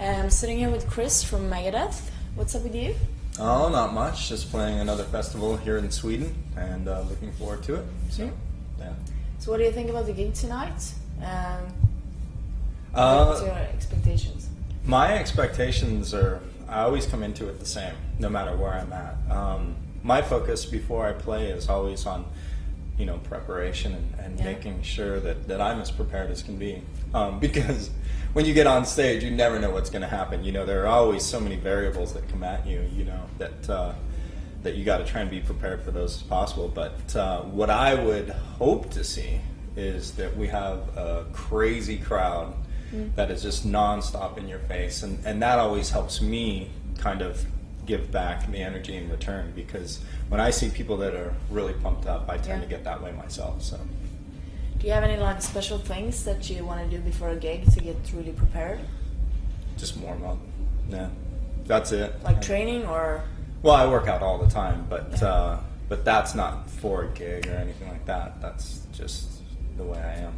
I'm sitting here with Chris from Megadeth. What's up with you? Oh, not much. Just playing another festival here in Sweden and uh, looking forward to it. So, yeah. So, what do you think about the gig tonight? Um, Uh, what's your expectations? my expectations are, I always come into it the same, no matter where I'm at. Um, my focus before I play is always on, you know, preparation and, and Yeah. making sure that, that I'm as prepared as can be. Um, because when you get on stage, you never know what's going to happen. You know, there are always so many variables that come at you, you know, that, uh, that you got to try and be prepared for those as possible. But uh, what I would hope to see is that we have a crazy crowd that is just nonstop in your face, and, and that always helps me kind of give back the energy in return because when I see people that are really pumped up, I tend Yeah. to get that way myself. So. Do you have any like special things that you want to do before a gig to get really prepared? Just warm up. Yeah, that's it. Like training or? Well, I work out all the time, but Yeah. uh, but that's not for a gig or anything like that. That's just the way I am.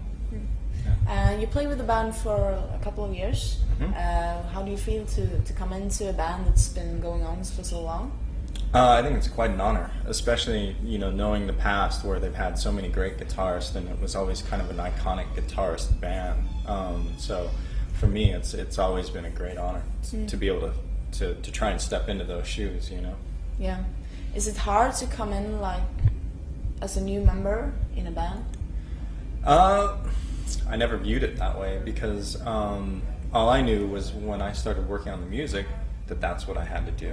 Uh, you played with the band for a couple of years. Mhm. Uh, how do you feel to, to come into a band that's been going on for so long? Uh, I think it's quite an honor, especially you know knowing the past where they've had so many great guitarists, and it was always kind of an iconic guitarist band. Um, so for me, it's it's always been a great honor t- to be able to, to to try and step into those shoes. You know. Yeah. Is it hard to come in like as a new member in a band? Uh, I never viewed it that way because um, all I knew was when I started working on the music that that's what I had to do.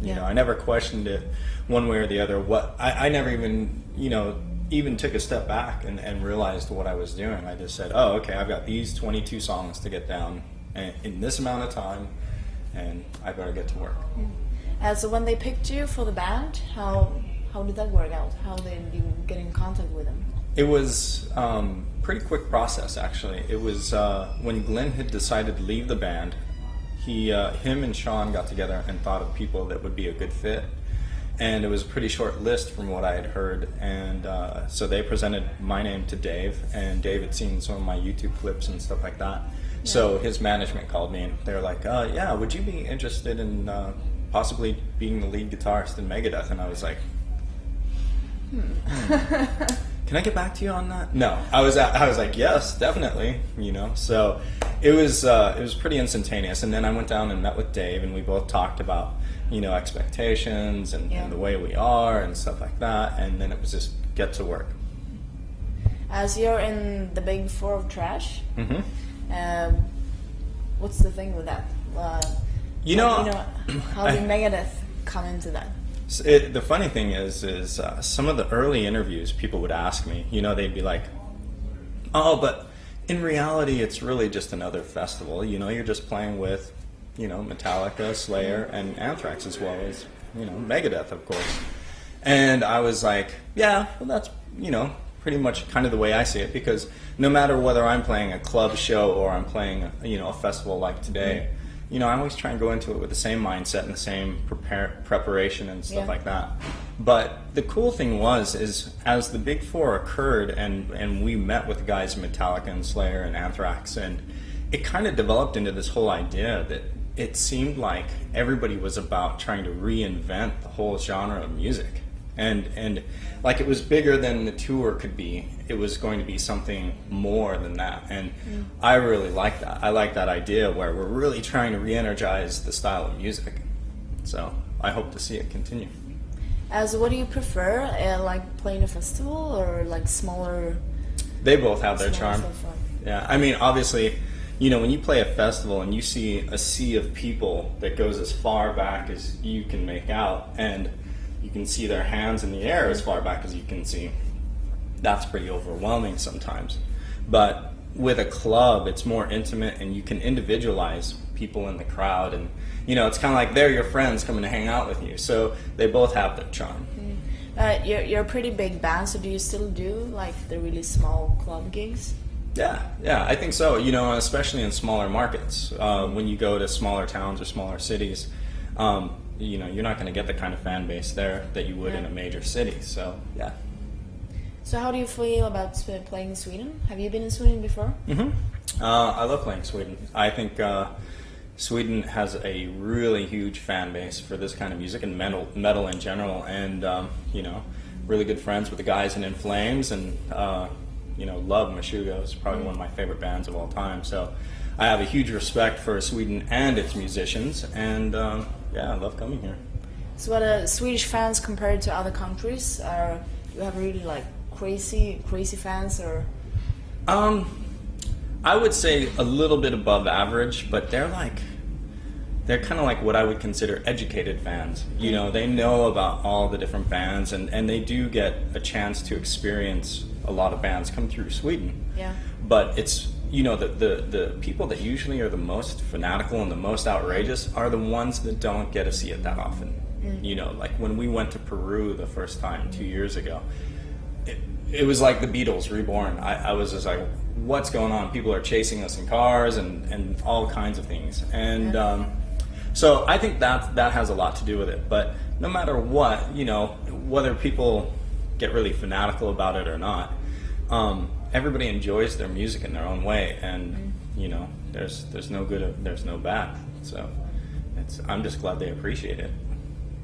You Yeah. know, I never questioned it one way or the other. What I, I never even, you know, even took a step back and, and realized what I was doing. I just said, "Oh, okay, I've got these 22 songs to get down in this amount of time, and I better get to work." Uh, so when they picked you for the band, how how did that work out? How did you get in contact with them? It was um, pretty quick process actually. It was uh, when Glenn had decided to leave the band. He, uh, him, and Shawn got together and thought of people that would be a good fit, and it was a pretty short list from what I had heard. And uh, so they presented my name to Dave, and Dave had seen some of my YouTube clips and stuff like that. So his management called me, and they were like, uh, "Yeah, would you be interested in uh, possibly being the lead guitarist in Megadeth?" And I was like, can I get back to you on that? No, I was I was like yes, definitely. You know, so it was uh, it was pretty instantaneous. And then I went down and met with Dave, and we both talked about you know expectations and, Yeah. and the way we are and stuff like that. And then it was just get to work. As you're in the big four of thrash, hmm um, what's the thing with that? Uh, You know, you know how did Megadeth come into that? It, the funny thing is, is uh, some of the early interviews, people would ask me. You know, they'd be like, "Oh, but in reality, it's really just another festival. You know, you're just playing with, you know, Metallica, Slayer, and Anthrax, as well as you know, Megadeth, of course." And I was like, "Yeah, well, that's you know, pretty much kind of the way I see it because no matter whether I'm playing a club show or I'm playing, you know, a festival like today." You know, I always try and go into it with the same mindset and the same prepare, preparation and stuff Yeah. like that. But the cool thing was, is as the Big Four occurred, and and we met with the guys Metallica and Slayer and Anthrax, and it kind of developed into this whole idea that it seemed like everybody was about trying to reinvent the whole genre of music, and and like it was bigger than the tour could be. It was going to be something more than that, and I really like that. I like that idea where we're really trying to re-energize the style of music. So I hope to see it continue. as what do you prefer, uh, like playing a festival or like smaller? They both have their charm. Yeah, I mean, obviously, you know, when you play a festival and you see a sea of people that goes as far back as you can make out, and you can see their hands in the air as far back as you can see, that's pretty overwhelming sometimes. But with a club, it's more intimate, and you can individualize people in the crowd, and you know, it's kind of like they're your friends coming to hang out with you. So they both have their charm. Uh, you're, you're a pretty big band, so do you still do like the really small club gigs? Yeah, yeah, I think so. You know, especially in smaller markets, uh, when you go to smaller towns or smaller cities, um, you know, you're not going to get the kind of fan base there that you would in a major city. So, yeah. So how do you feel about playing in Sweden? Have you been in Sweden before? hmm Uh, I love playing Sweden. I think, uh, Sweden has a really huge fan base for this kind of music and metal, metal in general, and um, you know, really good friends with the guys in In Flames, and uh, you know, love Meshuggah. It's probably one of my favorite bands of all time. So, I have a huge respect for Sweden and its musicians, and um, yeah, I love coming here. So, what are Swedish fans compared to other countries? Are you have really like crazy, crazy fans, or Um, I would say a little bit above average, but they're like they're kind of like what I would consider educated fans. You know, they know about all the different bands, and and they do get a chance to experience a lot of bands come through Sweden. yeah, But it's you know the, the the people that usually are the most fanatical and the most outrageous are the ones that don't get to see it that often. You know, like when we went to Peru the first time two years ago, it, it was like the Beatles reborn. I, I was just like, what's going on? People are chasing us in cars and, and all kinds of things. And Yeah. um, so I think that that has a lot to do with it. But no matter what, you know, whether people get really fanatical about it or not, um, everybody enjoys their music in their own way, and you know, there's there's no good, there's no bad. So it's I'm just glad they appreciate it.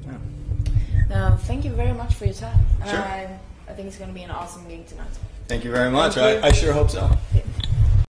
Yeah. uh, thank you very much for your time. Sure. I, I think it's going to be an awesome gig tonight. Thank you very much. You. I, I sure hope so.